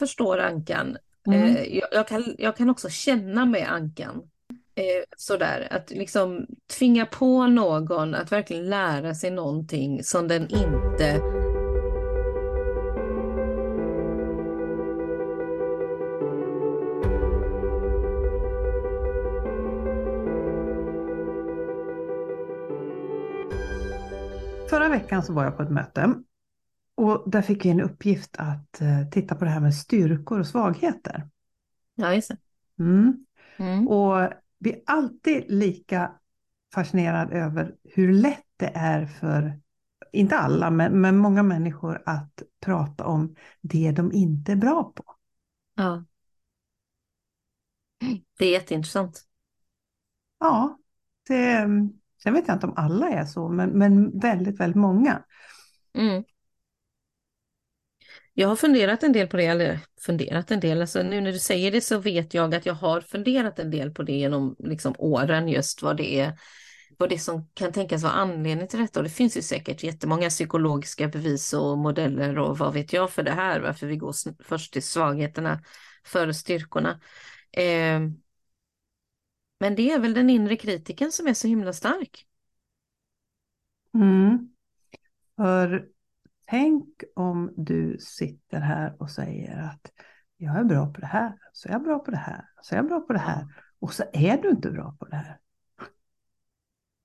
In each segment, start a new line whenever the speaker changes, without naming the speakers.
förstår ankan.
Mm.
Eh, jag, jag, kan, jag kan också känna med ankan. Eh, sådär, att liksom tvinga på någon att verkligen lära sig någonting som den inte
Förra veckan så var jag på ett möte och där fick vi en uppgift att eh, titta på det här med styrkor och svagheter.
Ja, just det.
Mm.
Mm.
Och vi är alltid lika fascinerade över hur lätt det är för, inte alla, men, men många människor att prata om det de inte är bra på.
Ja. Det är jätteintressant.
Ja, det, sen vet jag inte om alla är så, men, men väldigt, väldigt många.
Mm. Jag har funderat en del på det, eller funderat en del, alltså nu när du säger det så vet jag att jag har funderat en del på det genom liksom åren, just vad det är, vad det som kan tänkas vara anledning till detta. Och det finns ju säkert jättemånga psykologiska bevis och modeller och vad vet jag för det här, varför vi går först till svagheterna före styrkorna. Eh, men det är väl den inre kritiken som är så himla stark.
Mm. För tänk om du sitter här och säger att jag är bra på det här, så är jag bra på det här, så är jag bra på det här och så är du inte bra på det här.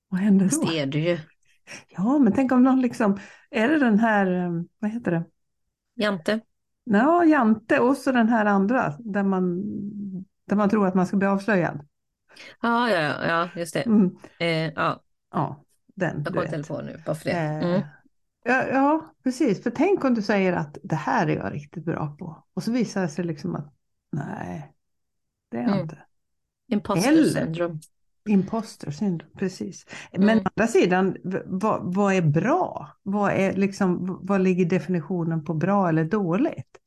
Vad händer då?
det är du ju.
Ja, men tänk om någon liksom, är det den här, eh, vad heter det?
Jante.
Ja, Jante och så den här andra där man, där man tror att man ska bli avslöjad.
Ja, ja, ja, just det.
Mm.
Eh, ja,
Ja, den.
jag inte på nu, bara för det.
Eh,
Mm.
Ja, ja, precis. För tänk om du säger att det här är jag riktigt bra på. Och så visar det sig liksom att nej, det är jag
Mm.
inte.
Imposter
Eller-
syndrome.
Imposter syndrome, precis. Men
Mm.
å andra sidan, vad, vad är bra? Vad, är liksom, vad ligger definitionen på bra eller dåligt?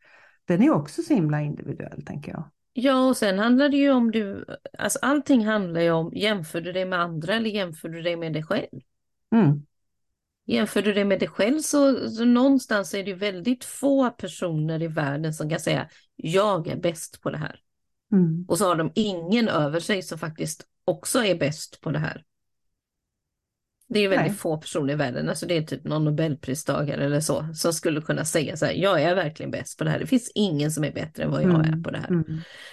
Den är också så himla individuell, tänker jag.
Ja, och sen handlar det ju om du, alltså allting handlar ju om, jämför du dig med andra eller jämför du dig med dig själv?
Mm.
Jämför du dig med dig själv så, så någonstans är det väldigt få personer i världen som kan säga, jag är bäst på det här.
Mm.
Och så har de ingen över sig som faktiskt också är bäst på det här. Det är ju väldigt
Nej.
få personer i världen, alltså det är typ någon nobelpristagare eller så, som skulle kunna säga så här, jag är verkligen bäst på det här. Det finns ingen som är bättre än vad jag är
Mm.
på det här.
Mm.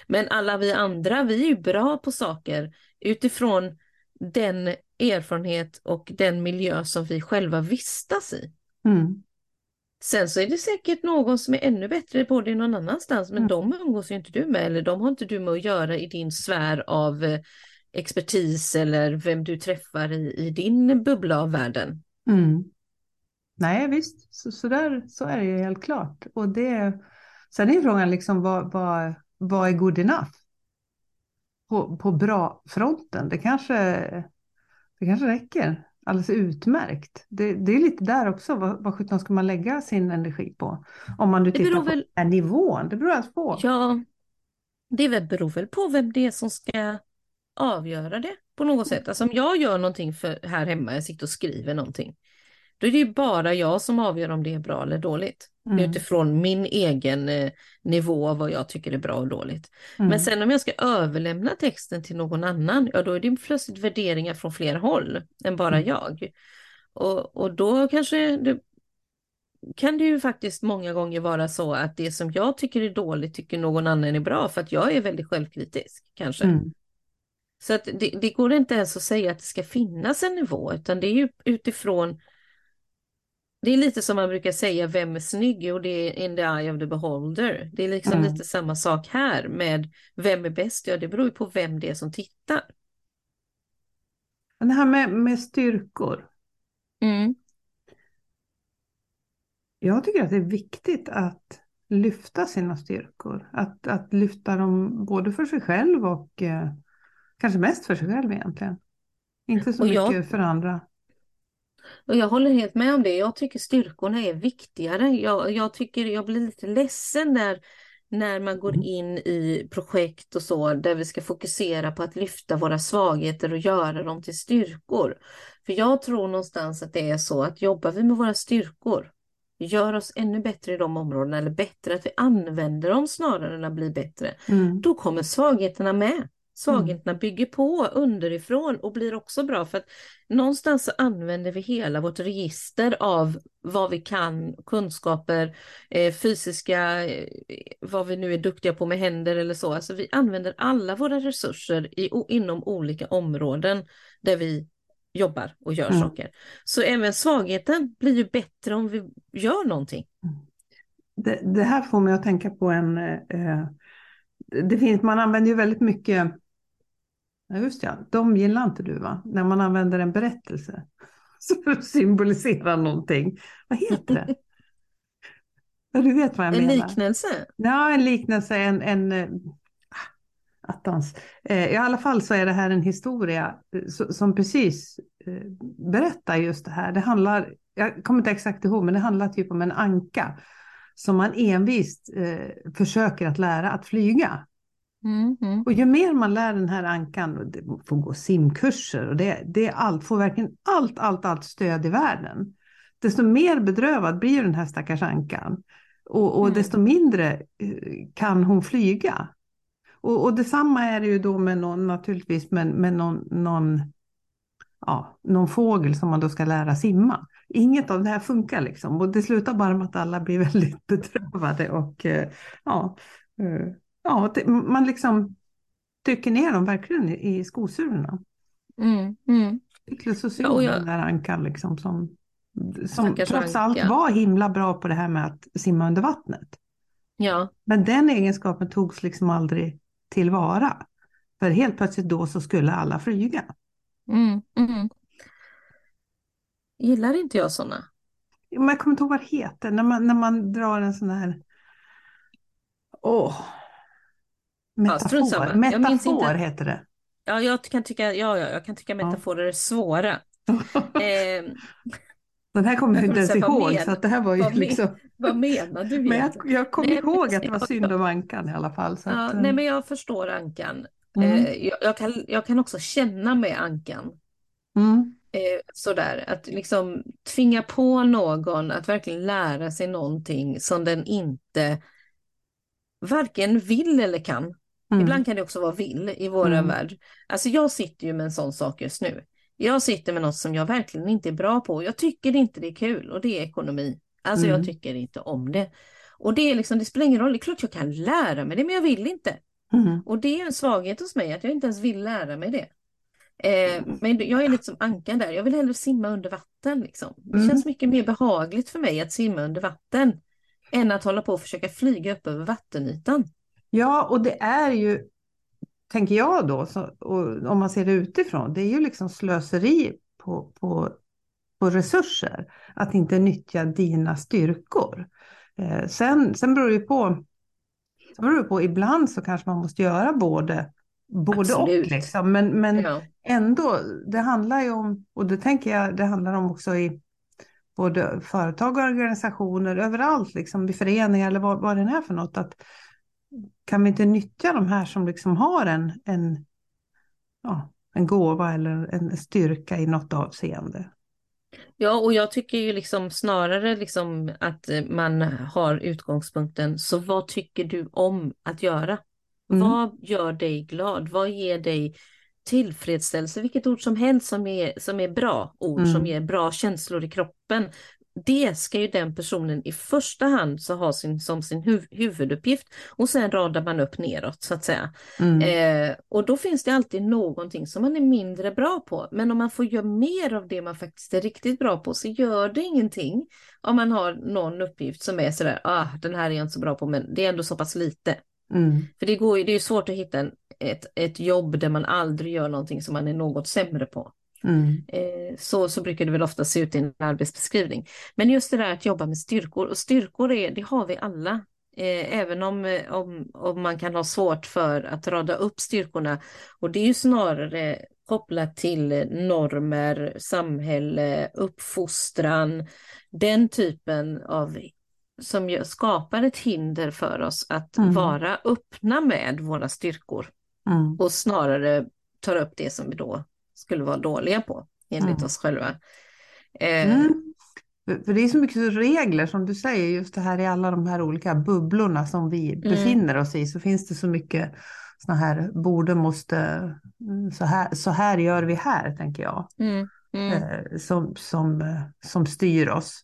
Men alla vi andra, vi är ju bra på saker utifrån den erfarenhet och den miljö som vi själva vistas i.
Mm.
Sen så är det säkert någon som är ännu bättre på det någon annanstans, men
Mm.
de umgås ju inte du med, eller de har inte du med att göra i din sfär av eh, expertis eller vem du träffar i, i din bubbla av världen.
Mm. Nej, visst, så, så, där, så är det ju helt klart. Och det, sen är frågan liksom vad, vad, vad är good enough? På, på bra fronten, det kanske, det kanske räcker alldeles utmärkt. Det, det är lite där också, vad, vad sjutton ska man lägga sin energi på? Om man nu tittar på
väl-
den här nivån, det beror alltså på.
Ja, det beror väl på vem det är som ska avgöra det på något sätt. Alltså om jag gör någonting för här hemma, jag sitter och skriver någonting, då är det ju bara jag som avgör om det är bra eller dåligt.
Mm.
Utifrån min egen eh, nivå av vad jag tycker är bra och dåligt.
Mm.
Men sen om jag ska överlämna texten till någon annan, ja då är det plötsligt värderingar från flera håll än bara
Mm.
jag. Och, och då kanske det, kan det ju faktiskt många gånger vara så att det som jag tycker är dåligt tycker någon annan är bra för att jag är väldigt självkritisk kanske.
Mm.
Så att det, det går inte ens att säga att det ska finnas en nivå utan det är ju utifrån det är lite som man brukar säga, vem är snygg? Och det är in the eye of the beholder. Det är liksom
Mm.
lite samma sak här med vem är bäst? Ja, det beror ju på vem det är som tittar.
Det här med, med styrkor.
Mm.
Jag tycker att det är viktigt att lyfta sina styrkor. Att, att lyfta dem både för sig själv och eh, kanske mest för sig själv egentligen. Inte så
Och jag-
mycket för andra.
Och jag håller helt med om det. Jag tycker styrkorna är viktigare. Jag, jag tycker jag blir lite ledsen när, när man går
Mm.
in i projekt och så där vi ska fokusera på att lyfta våra svagheter och göra dem till styrkor. För jag tror någonstans att det är så att jobbar vi med våra styrkor gör oss ännu bättre i de områdena eller bättre att vi använder dem snarare än att bli bättre,
Mm.
då kommer svagheterna med. Svagheterna bygger på underifrån och blir också bra för att någonstans så använder vi hela vårt register av vad vi kan, kunskaper, eh, fysiska, eh, vad vi nu är duktiga på med händer eller så. Alltså vi använder alla våra resurser i, inom olika områden där vi jobbar och gör
Mm.
saker. Så även svagheten blir ju bättre om vi gör någonting.
Det, det här får mig att tänka på en... Eh, det finns, man använder ju väldigt mycket... Ja, just ja, de gillar inte du va? När man använder en berättelse. Så för att symbolisera någonting. Vad heter det? Ja, du vet vad jag
En
menar.
liknelse.
Ja, en liknelse, en... en eh, attans. Eh, I alla fall så är det här en historia eh, so- som precis berättar just det här. Det handlar, jag kommer inte exakt ihåg, men det handlar typ om en anka som man envist försöker att lära att flyga.
Mm, mm.
Och ju mer man lär den här ankan, och det får gå simkurser och det, det är allt, får verkligen allt, allt, allt stöd i världen. Desto mer bedrövad blir den här stackars ankan. Och, och
Mm.
desto mindre eh, kan hon flyga. Och, och detsamma är det ju då med någon, naturligtvis med, med någon, någon, ja, någon fågel som man då ska lära simma. Inget av det här funkar liksom. Och det slutar bara med att alla blir väldigt bedrövade och eh, ja, eh, ja man liksom trycker ner dem verkligen i, skosulorna.
Mm, mm.
Synd
Ja, och jag-
där ankan liksom som, som
Stackars
trots allt var himla bra på det här med att simma under vattnet.
Ja,
Men den egenskapen togs liksom aldrig tillvara. För helt plötsligt då så skulle alla flyga.
mm, mm. Gillar inte jag sådana.
Men jag kommer inte ihåg vad det heter, när man, när man drar en sån här... Åh! Metafor,
minns
metafor
inte.
heter det.
Ja, jag kan tycka, ja, ja, jag kan tycka metaforer är svåra. Eh,
Den här kommer jag inte ens ihåg,
men-
så att det här var ju
vad men-
liksom...
vad menar du
Men jag, jag kommer ihåg att det var synd om ankan i alla fall. Så
Ja,
att, eh,
nej, men jag förstår ankan.
mm,
Eh, jag, jag, kan, jag kan också känna med ankan.
mm,
Eh, sådär, att liksom tvinga på någon att verkligen lära sig någonting som den inte varken vill eller kan.
Mm,
Ibland kan det också vara vill i vår
Mm.
värld. Alltså jag sitter ju med en sån sak just nu. Jag sitter med något som jag verkligen inte är bra på. Jag tycker inte det är kul och det är ekonomi. Alltså
Mm.
jag tycker inte om det. Och det är liksom, det spelar ingen roll, det är klart jag kan lära mig det men jag vill inte.
mm,
Och det är en svaghet hos mig att jag inte ens vill lära mig det. Eh, men jag är lite som ankan där, jag vill hellre simma under vatten. Liksom. Det
Mm.
känns mycket mer behagligt för mig att simma under vatten än att hålla på och försöka flyga upp över vattenytan.
Ja, och det är ju, tänker jag då, så, och om man ser det utifrån, det är ju liksom slöseri på, på, på resurser. Att inte nyttja dina styrkor. Eh, sen, sen beror det ju på, sen beror det på, ibland så kanske man måste göra både, både och.
Absolut.
Liksom. Men, men
Ja.
ändå, det handlar ju om, och det tänker jag, det handlar om också i både företag och organisationer, överallt, liksom, i föreningar eller vad, vad det är för något, att kan vi inte nyttja de här som liksom har en, en, ja, en gåva eller en styrka i något avseende?
Ja, och jag tycker ju liksom snarare liksom att man har utgångspunkten, så vad tycker du om att göra?
Mm.
Vad gör dig glad? Vad ger dig tillfredsställelse? Vilket ord som helst som är, som är bra ord,
Mm.
som ger bra känslor i kroppen. Det ska ju den personen i första hand så ha sin, som sin huv, huvuduppgift och sen radar man upp neråt så att säga.
Mm.
Eh, och då finns det alltid någonting som man är mindre bra på. Men om man får göra mer av det man faktiskt är riktigt bra på så gör det ingenting om man har någon uppgift som är sådär, ah, den här är jag inte så bra på men det är ändå så pass lite.
Mm.
För det, går det är svårt att hitta en, ett, ett jobb där man aldrig gör någonting som man är något sämre på.
Mm.
Eh, så, så brukar det väl ofta se ut i en arbetsbeskrivning. Men just det där att jobba med styrkor, och styrkor är, det har vi alla. Eh, även om, eh, om, om man kan ha svårt för att rada upp styrkorna. Och det är ju snarare kopplat till normer, samhälle, uppfostran, den typen av som skapar ett hinder för oss att
Mm.
vara öppna med våra styrkor
Mm.
och snarare tar upp det som vi då skulle vara dåliga på enligt
Mm.
oss själva. Eh,
Mm. För det är så mycket regler som du säger, just det här i alla de här olika bubblorna som vi befinner oss i, så finns det så mycket såna här borde, måste, mm, så här, så här gör vi här, tänker jag,
Mm, mm,
eh, som, som, som styr oss.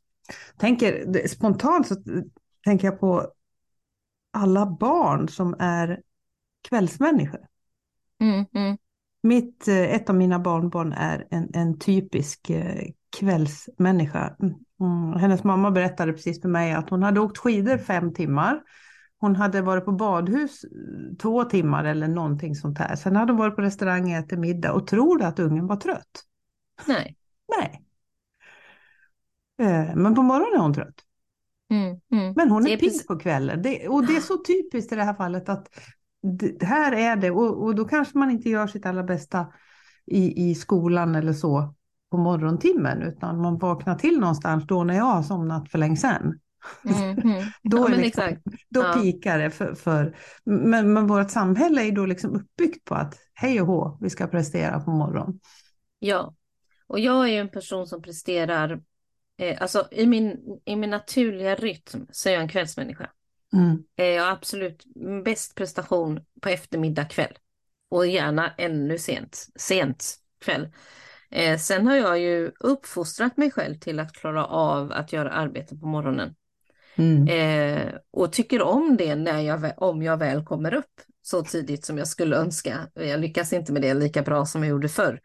Tänker, spontant så tänker jag på alla barn som är kvällsmänniskor.
Mm, mm,
Mitt, eh, ett av mina barnbarn är en, en typisk eh, kvällsmänniska. Mm. Hennes mamma berättade precis för mig att hon hade åkt skidor fem timmar. Hon hade varit på badhus eh, två timmar eller någonting sånt här. Sen hade hon varit på restaurang och ätit middag och trodde att ungen var trött.
nej.
Nej. Men på morgonen är hon trött.
Mm, mm.
Men hon är pigg på kvällen. Det, och det är så typiskt i det här fallet att det, här är det. Och, och då kanske man inte gör sitt allra bästa i, i skolan eller så på morgontimmen. Utan man vaknar till någonstans då när jag har somnat för länge sedan.
Mm, mm.
Då,
Ja,
liksom, då
Ja.
pikar det för, för men, men vårt samhälle är då liksom uppbyggt på att hej och hå, vi ska prestera på morgonen.
Ja, och jag är en person som presterar, eh, alltså i min, i min naturliga rytm så är jag en kvällsmänniska.
Mm.
Eh, jag har absolut bäst prestation på eftermiddag kväll och gärna ännu sent, sent kväll. Eh, sen har jag ju uppfostrat mig själv till att klara av att göra arbete på morgonen.
Mm.
Eh, och tycker om det när jag, om jag väl kommer upp så tidigt som jag skulle önska. Jag lyckas inte med det lika bra som jag gjorde förr.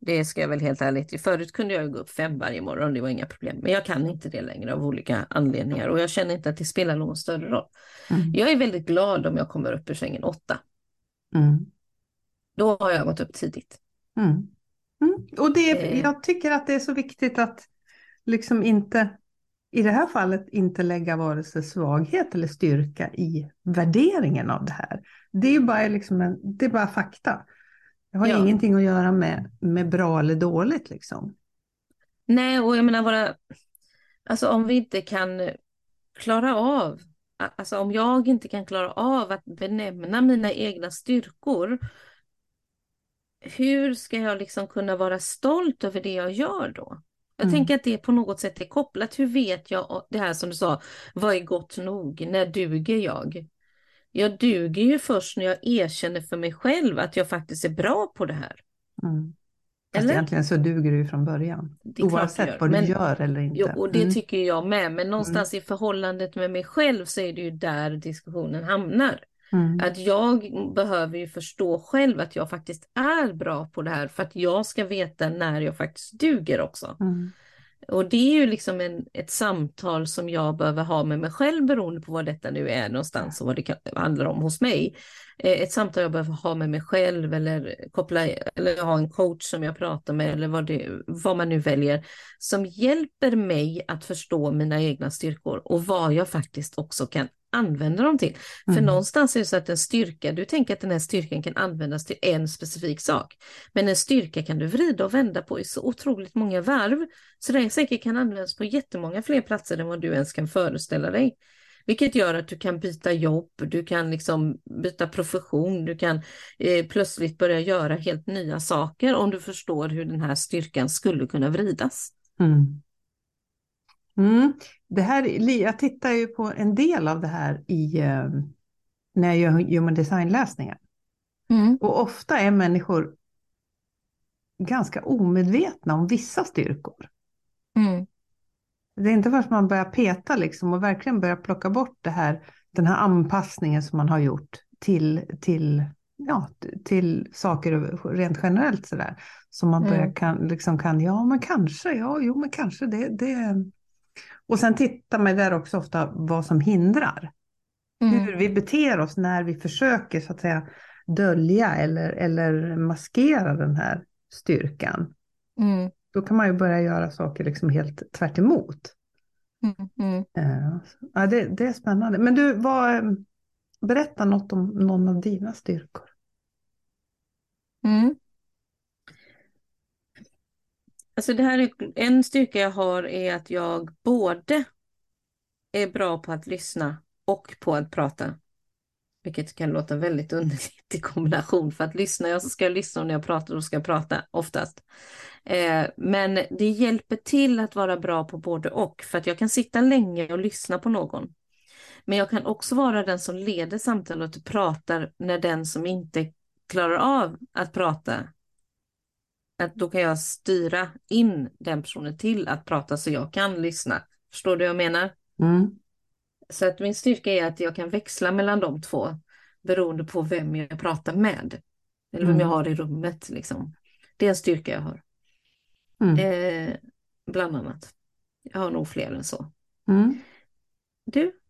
Det ska jag väl helt ärligt. Förut kunde jag gå upp fem varje morgon, det var inga problem. Men jag kan inte det längre av olika anledningar och jag känner inte att det spelar någon större roll.
Mm.
Jag är väldigt glad om jag kommer upp ur sängen åtta.
Mm.
Då har jag gått upp tidigt.
Mm. Mm. Och det,
Eh.
jag tycker att det är så viktigt att liksom inte, i det här fallet, inte lägga vare sig svaghet eller styrka i värderingen av det här. Det är bara, liksom en, det är bara fakta. Det har
Ja.
ingenting att göra med, med bra eller dåligt liksom.
Nej, och jag menar våra, alltså om vi inte kan klara av, alltså om jag inte kan klara av att benämna mina egna styrkor, hur ska jag liksom kunna vara stolt över det jag gör då? Jag
Mm.
tänker att det på något sätt är kopplat. Hur vet jag det här som du sa, vad är gott nog? När duger jag? Jag duger ju först när jag erkänner för mig själv att jag faktiskt är bra på det här.
Mm. Fast
Eller?
egentligen så duger du ju från början. Oavsett
gör.
vad
Men-
du gör eller inte.
Jo, och det
Mm.
tycker jag med, men någonstans i förhållandet med mig själv så är det ju där diskussionen hamnar.
Mm.
Att jag behöver ju förstå själv att jag faktiskt är bra på det här för att jag ska veta när jag faktiskt duger också.
Mm.
Och det är ju liksom en, ett samtal som jag behöver ha med mig själv beroende på vad detta nu är någonstans och vad det kan, handlar om hos mig. Eh, ett samtal jag behöver ha med mig själv eller koppla eller ha en coach som jag pratar med eller vad, det, vad man nu väljer som hjälper mig att förstå mina egna styrkor och vad jag faktiskt också kan använda dem till. För
Mm.
någonstans är det så att en styrka, du tänker att den här styrkan kan användas till en specifik sak. Men en styrka kan du vrida och vända på i så otroligt många varv. Så den säkert kan användas på jättemånga fler platser än vad du ens kan föreställa dig. Vilket gör att du kan byta jobb, du kan liksom byta profession, du kan eh, plötsligt börja göra helt nya saker om du förstår hur den här styrkan skulle kunna vridas.
Mm. Mm. Det här, jag tittar ju på en del av det här i, eh, när jag gör human design-läsningar. Och ofta är människor ganska omedvetna om vissa styrkor.
Mm.
Det är inte först man börjar peta liksom och verkligen börjar plocka bort det här, den här anpassningen som man har gjort till, till, ja, till saker rent generellt sådär. Som man börjar
Mm.
kan, liksom kan, ja men kanske, ja, jo men kanske det, det. Och sen tittar man där också ofta vad som hindrar.
Mm.
Hur vi beter oss när vi försöker så att säga dölja eller, eller maskera den här styrkan.
Mm.
Då kan man ju börja göra saker liksom helt tvärt emot.
Mm. Mm.
Eh, Ja, det, det är spännande. Men du, vad, eh, berätta något om någon av dina styrkor.
Mm. Alltså det här är en styrka jag har är att jag både är bra på att lyssna och på att prata. Vilket kan låta väldigt underligt i kombination för att lyssna, jag så ska jag lyssna och när jag pratar då ska jag prata oftast. Eh, men det hjälper till att vara bra på både och för att jag kan sitta länge och lyssna på någon. Men jag kan också vara den som leder samtalet och pratar när den som inte klarar av att prata att då kan jag styra in den personen till att prata så jag kan lyssna. Förstår du vad jag menar?
Mm.
Så att min styrka är att jag kan växla mellan de två beroende på vem jag pratar med. Eller vem
Mm.
jag har i rummet. Liksom. Det är en styrka jag har.
Mm.
Eh, bland annat. Jag har nog fler än så.
Mm.
Du?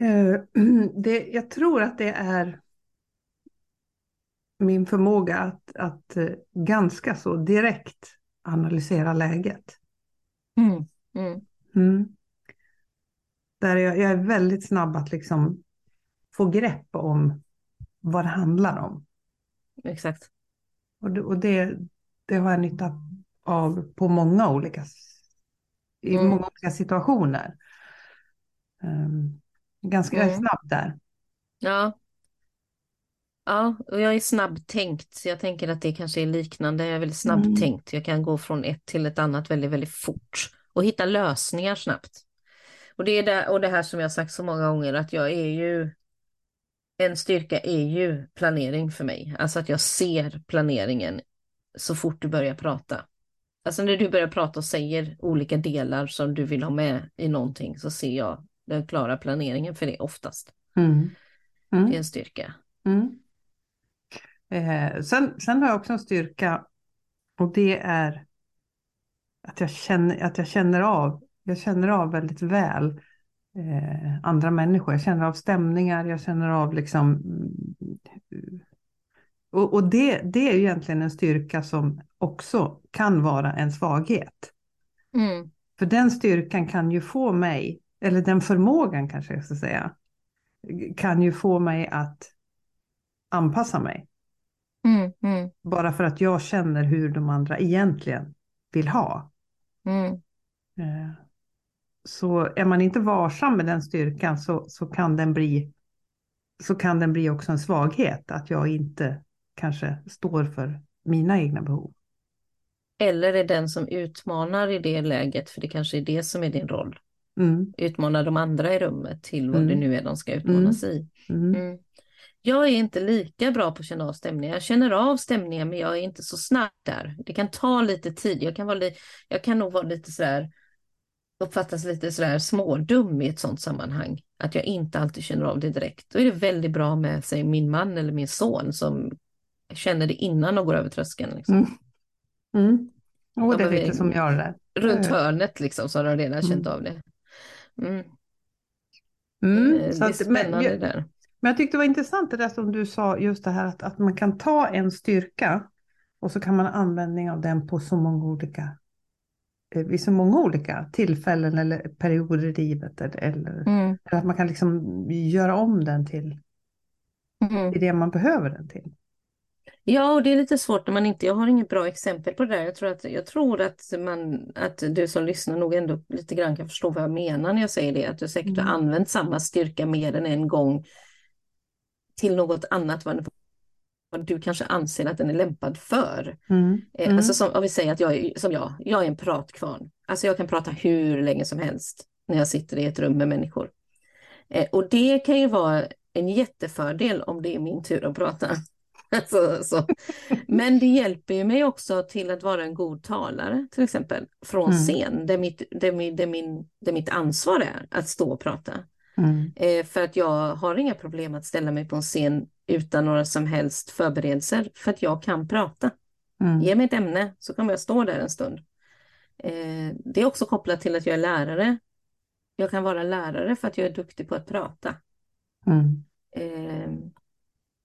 Eh, Det, jag tror att det är min förmåga att, att eh, ganska så direkt analysera läget.
Mm. Mm.
Mm. Där jag, jag är väldigt snabb att liksom få grepp om vad det handlar om.
Exakt.
Och det, och det, det har jag nytta av på många olika, i
Mm.
många olika situationer. Um, ganska
Mm.
snabb där.
Ja. Ja, och jag är snabbtänkt. Så jag tänker att det kanske är liknande. Jag är väldigt snabbtänkt. Jag kan gå från ett till ett annat väldigt, väldigt fort och hitta lösningar snabbt. Och det är det, och det här som jag sagt så många gånger att jag är ju en styrka är ju planering för mig. Alltså att jag ser planeringen så fort du börjar prata. Alltså när du börjar prata och säger olika delar som du vill ha med i någonting så ser jag den klara planeringen för det oftast.
Mm.
Det är
Mm.
en styrka.
Mm. Eh, sen, sen har jag också en styrka och det är att jag känner, att jag känner av, jag känner av väldigt väl eh, andra människor. Jag känner av stämningar, jag känner av liksom mm, och, och det, det är egentligen en styrka som också kan vara en svaghet.
Mm.
För den styrkan kan ju få mig, eller den förmågan kanske jag ska säga, kan ju få mig att anpassa mig.
Mm. Mm.
Bara för att jag känner hur de andra egentligen vill ha.
Mm.
Eh, Så är man inte varsam med den styrkan så, så, kan den bli, så kan den bli också en svaghet. Att jag inte kanske står för mina egna behov.
Eller är den som utmanar i det läget, för det kanske är det som är din roll.
Mm,
Utmana de andra i rummet till vad det
Mm.
nu är de ska utmanas i.
mm,
Mm. Jag är inte lika bra på att känna av stämningar. Jag känner av stämningar men jag är inte så snabb där. Det kan ta lite tid. Jag kan, vara li jag kan nog vara lite sådär, uppfattas lite sådär smådum i ett sådant sammanhang. Att jag inte alltid känner av det direkt. Då är det väldigt bra med sig min man eller min son som känner det innan de går över tröskeln. Liksom.
Mm. mm. Och
Ja,
det är
men
lite som jag det där.
Runt hörnet liksom så har de redan känt
Mm.
av det. Mm.
Mm,
Eh,
så
Det är
att- men,
spännande
jag,
där.
Men jag tyckte det var intressant det där som du sa, just det här att, att man kan ta en styrka och så kan man ha användning av den på så många olika, eh, vid så många olika tillfällen eller perioder i livet. Eller,
Mm.
eller att man kan liksom göra om den till,
Mm.
till det man behöver den till.
Ja, och det är lite svårt när man inte, jag har inget bra exempel på det där. Jag tror att, jag tror att, man, att du som lyssnar nog ändå lite grann kan förstå vad jag menar när jag säger det. Att du säkert har
Mm.
använt samma styrka mer än en gång till något annat vad, vad du kanske anser att den är lämpad för.
Mm.
Eh,
Mm.
Alltså som, om vi säger att jag är som jag, jag är en pratkvarn. Alltså jag kan prata hur länge som helst när jag sitter i ett rum med människor. Eh, och det kan ju vara en jättefördel om det är min tur att prata. Alltså, så. Men det hjälper ju mig också till att vara en god talare, till exempel, från
Mm.
scen, där mitt, där, min, där, min, där mitt ansvar är att stå och prata.
Mm.
Eh, för att jag har inga problem att ställa mig på en scen utan några som helst förberedelser, för att jag kan prata.
Mm.
Ge mig ett ämne så kommer jag stå där en stund. Eh, det är också kopplat till att jag är lärare. Jag kan vara lärare för att jag är duktig på att prata.
Mm.
Eh,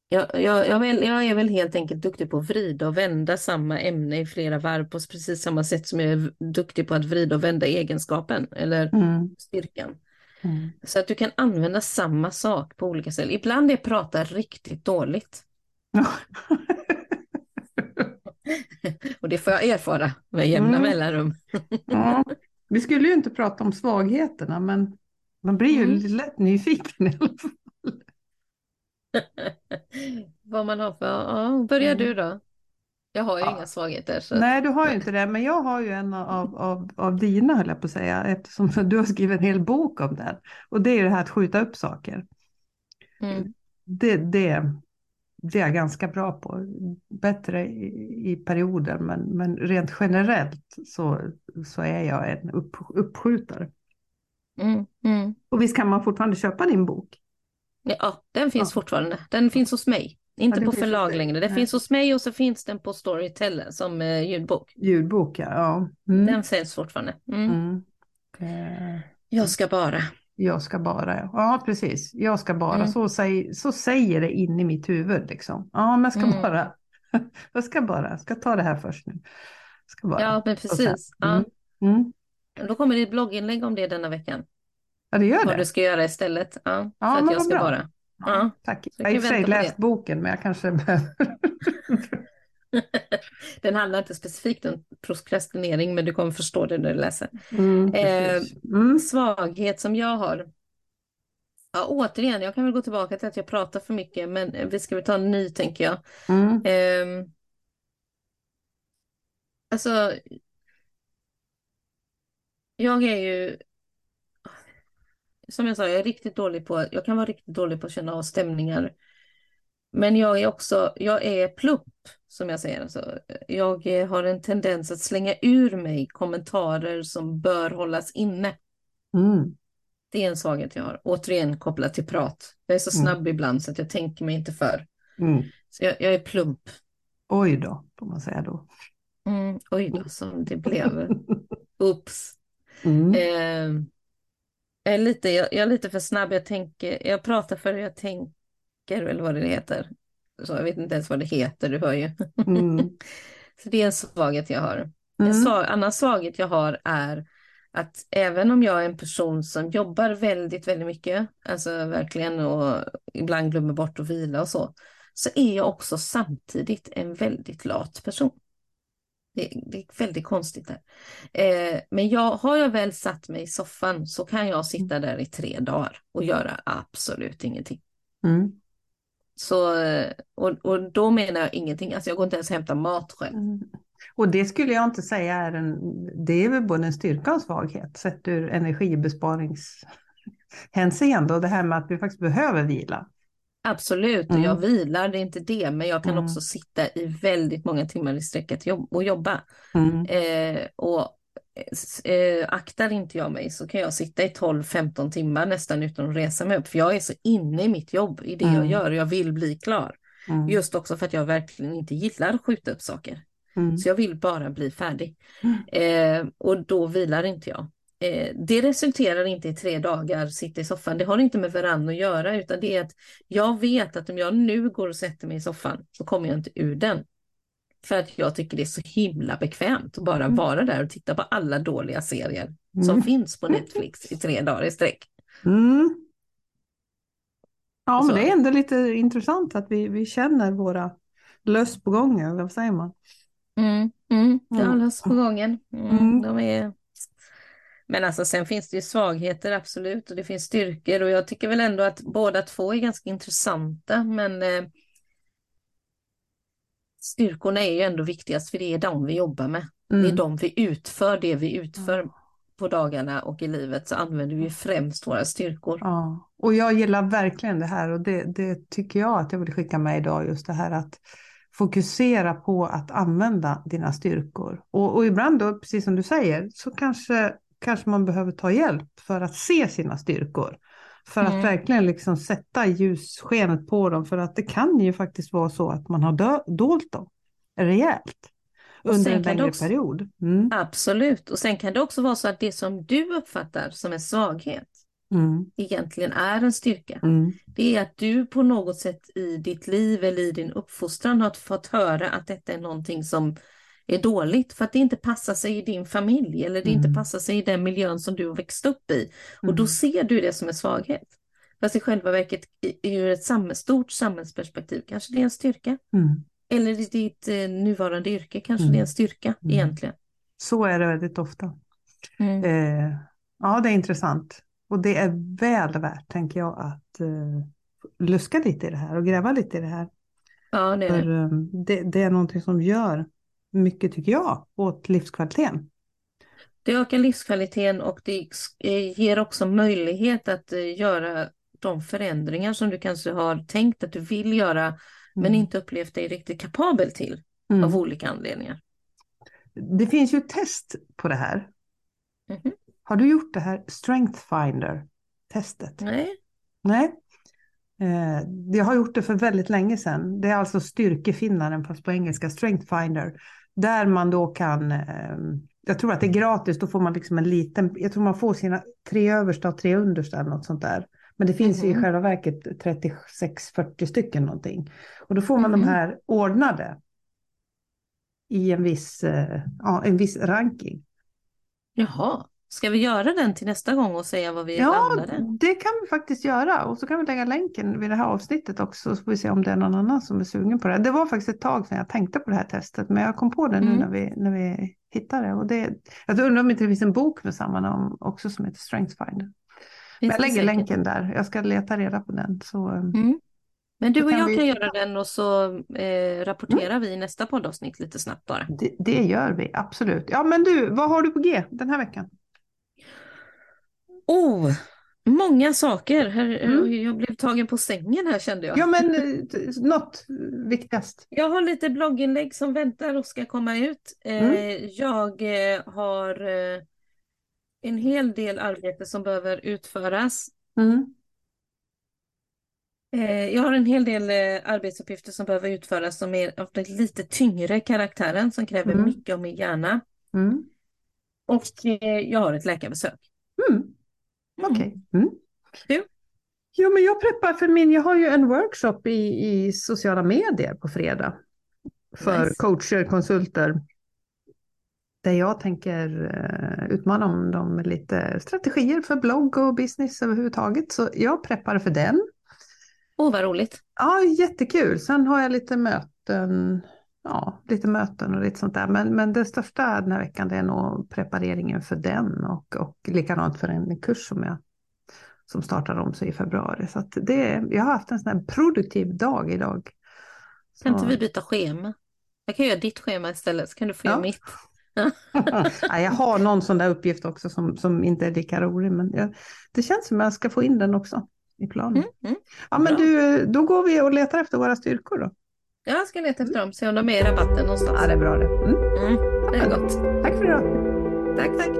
jag, jag, jag, väl, jag är väl helt enkelt duktig på att vrida och vända samma ämne i flera varv på precis samma sätt som jag är duktig på att vrida och vända egenskapen eller
Mm.
styrkan.
Mm.
Så att du kan använda samma sak på olika ställen. Ibland är prata riktigt dåligt. och det får jag erfara med jämna
mm.
mellanrum.
ja. Vi skulle ju inte prata om svagheterna, men man blir ju
mm.
lätt nyfiken i alla fall.
Vad man har för... Ja, börjar
mm.
du då? Jag har ju
Ja.
inga svagheter. Så.
Nej, du har ju inte det, men jag har ju en av, av, av dina, höll jag på att säga, eftersom du har skrivit en hel bok om den. Och det är ju det här att skjuta upp saker.
Mm.
Det, det, det är jag ganska bra på. Bättre i, i perioder, men, men rent generellt så, så är jag en upp, uppskjutare.
Mm. Mm.
Och visst kan man fortfarande köpa din bok?
Ja, den finns
Ja.
fortfarande. Den finns hos mig. Inte
den
på förlag längre. Den
Nej.
finns hos mig och så finns den på Storytel som eh, ljudbok.
Ljudbok, ja. ja. Mm.
Den säljs fortfarande. Mm.
Mm. Eh,
Jag ska bara.
Jag ska bara, ja. ja precis. Jag ska bara,
Mm.
så, säg, så säger det in i mitt huvud liksom. Ja, men jag ska
Mm.
bara, jag ska bara, jag ska ta det här först nu. Ska bara.
Ja, men precis. Ja.
Mm.
Då kommer det ett blogginlägg om det denna veckan.
Ja, det gör
Vad
det.
du ska göra istället. Ja,
Ja, men
att jag
vad
ska
bra.
bara.
Ja, tack. Jag har i och för sig läst boken, men jag kanske behöver...
Den handlar inte specifikt om prokrastinering, men du kommer förstå det när du läser.
Mm, precis. Mm.
Svaghet som jag har. Ja, återigen, jag kan väl gå tillbaka till att jag pratar för mycket, men vi ska väl ta en ny, tänker jag.
Mm.
Ehm, alltså, jag är ju, som jag sa, jag är riktigt dålig på, jag kan vara riktigt dålig på att känna av stämningar. Men jag är också, jag är plupp, som jag säger. Alltså, jag har en tendens att slänga ur mig kommentarer som bör hållas inne.
Mm.
Det är en svaghet jag har. Återigen kopplat till prat. Jag är så
Mm.
snabb ibland så att jag tänker mig inte för.
Mm.
Så jag, jag är plump.
Oj då, får man säga då.
Mm, oj då, som det blev. Oops.
Mm.
Eh, jag, är lite, jag, jag är lite för snabb. Jag, tänker, jag pratar för jag tänker, eller vad det heter. Så jag vet inte ens vad det heter, du hör ju.
Mm.
Så det är en svaghet jag har. En
Mm.
svag, annan svaghet jag har är att även om jag är en person som jobbar väldigt, väldigt mycket, alltså verkligen och ibland glömmer bort att vila och så, så är jag också samtidigt en väldigt lat person. Det, det är väldigt konstigt där. Eh, men jag, har jag väl satt mig i soffan så kan jag sitta där i tre dagar och göra absolut ingenting.
Mm.
Så, eh, och, och då menar jag ingenting, alltså jag går inte ens och hämtar mat själv.
Mm. Och det skulle jag inte säga är en, det är väl både en styrka och en svaghet sett ur energibesparingshänseende och det här med att vi faktiskt behöver vila.
Absolut, och
Mm.
jag vilar, det är inte det, men jag kan
Mm.
också sitta i väldigt många timmar i sträck att jobb- och jobba.
Mm.
Eh, och eh, aktar inte jag mig så kan jag sitta i 12-15 timmar nästan utan att resa mig upp, för jag är så inne i mitt jobb, i det jag
Mm.
gör, och jag vill bli klar.
Mm.
Just också för att jag verkligen inte gillar att skjuta upp saker.
Mm.
Så jag vill bara bli färdig. Eh, och då vilar inte jag. Eh, det resulterar inte i tre dagar sitta i soffan. Det har inte med varann att göra, utan det är att jag vet att om jag nu går och sätter mig i soffan så kommer jag inte ur den. För att jag tycker det är så himla bekvämt att bara
Mm.
vara där och titta på alla dåliga serier som
Mm.
finns på Netflix i tre dagar i sträck.
Mm. Ja, men det är ändå lite intressant att vi, vi känner våra löss på gång, eller vad säger man?
Mm, mm,
Mm.
hålls på gången. Mm,
Mm.
de är... Men alltså sen finns det ju svagheter absolut och det finns styrkor och jag tycker väl ändå att båda två är ganska intressanta men eh, styrkorna är ju ändå viktigast för det är de vi jobbar med. Det är
Mm.
de vi utför, det vi utför på dagarna och i livet så använder vi främst våra styrkor.
Ja, och jag gillar verkligen det här och det, det tycker jag att jag vill skicka med idag, just det här att fokusera på att använda dina styrkor. Och, och ibland då, precis som du säger, så kanske, kanske man behöver ta hjälp för att se sina styrkor. För att
Mm.
verkligen liksom sätta ljusskenet på dem, för att det kan ju faktiskt vara så att man har dö- dolt dem rejält under en längre
också-
period. Mm.
Absolut, och sen kan det också vara så att det som du uppfattar som en svaghet
Mm.
egentligen är en styrka.
Mm.
Det är att du på något sätt i ditt liv eller i din uppfostran har fått höra att detta är någonting som är dåligt för att det inte passar sig i din familj eller det inte
Mm.
passar sig i den miljön som du har växt upp i. Och då
Mm.
ser du det som en svaghet. Fast i själva verket ur ett samhälls, stort samhällsperspektiv kanske det är en styrka.
Mm.
Eller i ditt eh, nuvarande yrke kanske
Mm.
det är en styrka
Mm.
egentligen.
Så är det väldigt ofta.
Mm.
Eh, ja, det är intressant. Och det är väl värt, tänker jag, att eh, luska lite i det här och gräva lite i det här.
Ja, det är
För
det.
eh, det, det är någonting som gör mycket, tycker jag, åt livskvaliteten.
Det ökar livskvaliteten och det eh, ger också möjlighet att eh, göra de förändringar som du kanske har tänkt att du vill göra men
Mm.
inte upplevt dig riktigt kapabel till
Mm.
av olika anledningar.
Det finns ju ett test på det här.
Mhm.
Har du gjort det här Strength Finder-testet?
Nej,
Nej. Eh, jag har gjort det för väldigt länge sedan. Det är alltså styrkefinnaren fast på engelska, Strength Finder. Där man då kan, eh, jag tror att det är gratis, då får man liksom en liten, jag tror man får sina tre översta och tre understa eller något sånt där. Men det finns ju i
Mhm.
själva verket 36-40 stycken någonting. Och då får man
Mhm.
de här ordnade i en viss, eh, ja, en viss ranking.
jaha. Ska vi göra den till nästa gång och säga vad vi
Ja,
landade?
det kan vi faktiskt göra. Och så kan vi lägga länken vid det här avsnittet också. Så får vi se om det är någon annan som är sugen på det. Det var faktiskt ett tag sedan jag tänkte på det här testet. Men jag kom på det nu
Mm.
när, vi, när vi hittade det. Och det. Jag undrar om inte det finns en bok med samma namn också som heter Strength Finder. Men jag lägger
säkert.
länken där. Jag ska leta reda på den. Så, eh,
Mm. Men du och jag
vi-
kan göra den och så eh, rapporterar vi i nästa poddavsnitt lite snabbt bara.
det, det gör vi, absolut. Ja, men du, vad har du på G den här veckan?
Oh, många saker. Här,
Mm.
Jag blev tagen på sängen här kände jag.
Ja, men eh, något viktigast.
Jag har lite blogginlägg som väntar och ska komma ut. Eh,
Mm.
Jag eh, har en hel del arbete som behöver utföras.
Mm.
Jag har en hel del arbetsuppgifter som behöver utföras som är av den lite tyngre karaktären som kräver
Mm.
mycket av min hjärna.
Mm.
Och jag har ett läkarbesök.
Mm. Okej. Mm.
Du?
Jo, men jag preppar för min, jag har ju en workshop i, i sociala medier på fredag. För
Nice.
coacher, konsulter. Där jag tänker uh, utmana om dem med lite strategier för blogg och business överhuvudtaget. Så jag preppar för den.
Åh, vad roligt.
Ja, jättekul. Sen har jag lite möten. Ja, lite möten och lite sånt där. Men, men det största den här veckan det är nog prepareringen för den. Och, och likadant för en kurs som jag som startar om sig i februari. Så det, jag har haft en sån här produktiv dag idag.
Kan inte
Så-
vi byta schema? Jag kan göra ditt schema istället så kan du få
Ja.
göra mitt.
Nej, jag har någon sån där uppgift också som, som inte är lika rolig. Men jag, det känns som att jag ska få in den också i planen.
Mm, mm.
Ja, men
bra.
du, då går vi och letar efter våra styrkor då.
Jag ska leta efter dem, se om de är i rabatten någonstans.
Ja, det är bra det. Mm.
Mm, det är gott.
Tack för idag.
Tack, tack.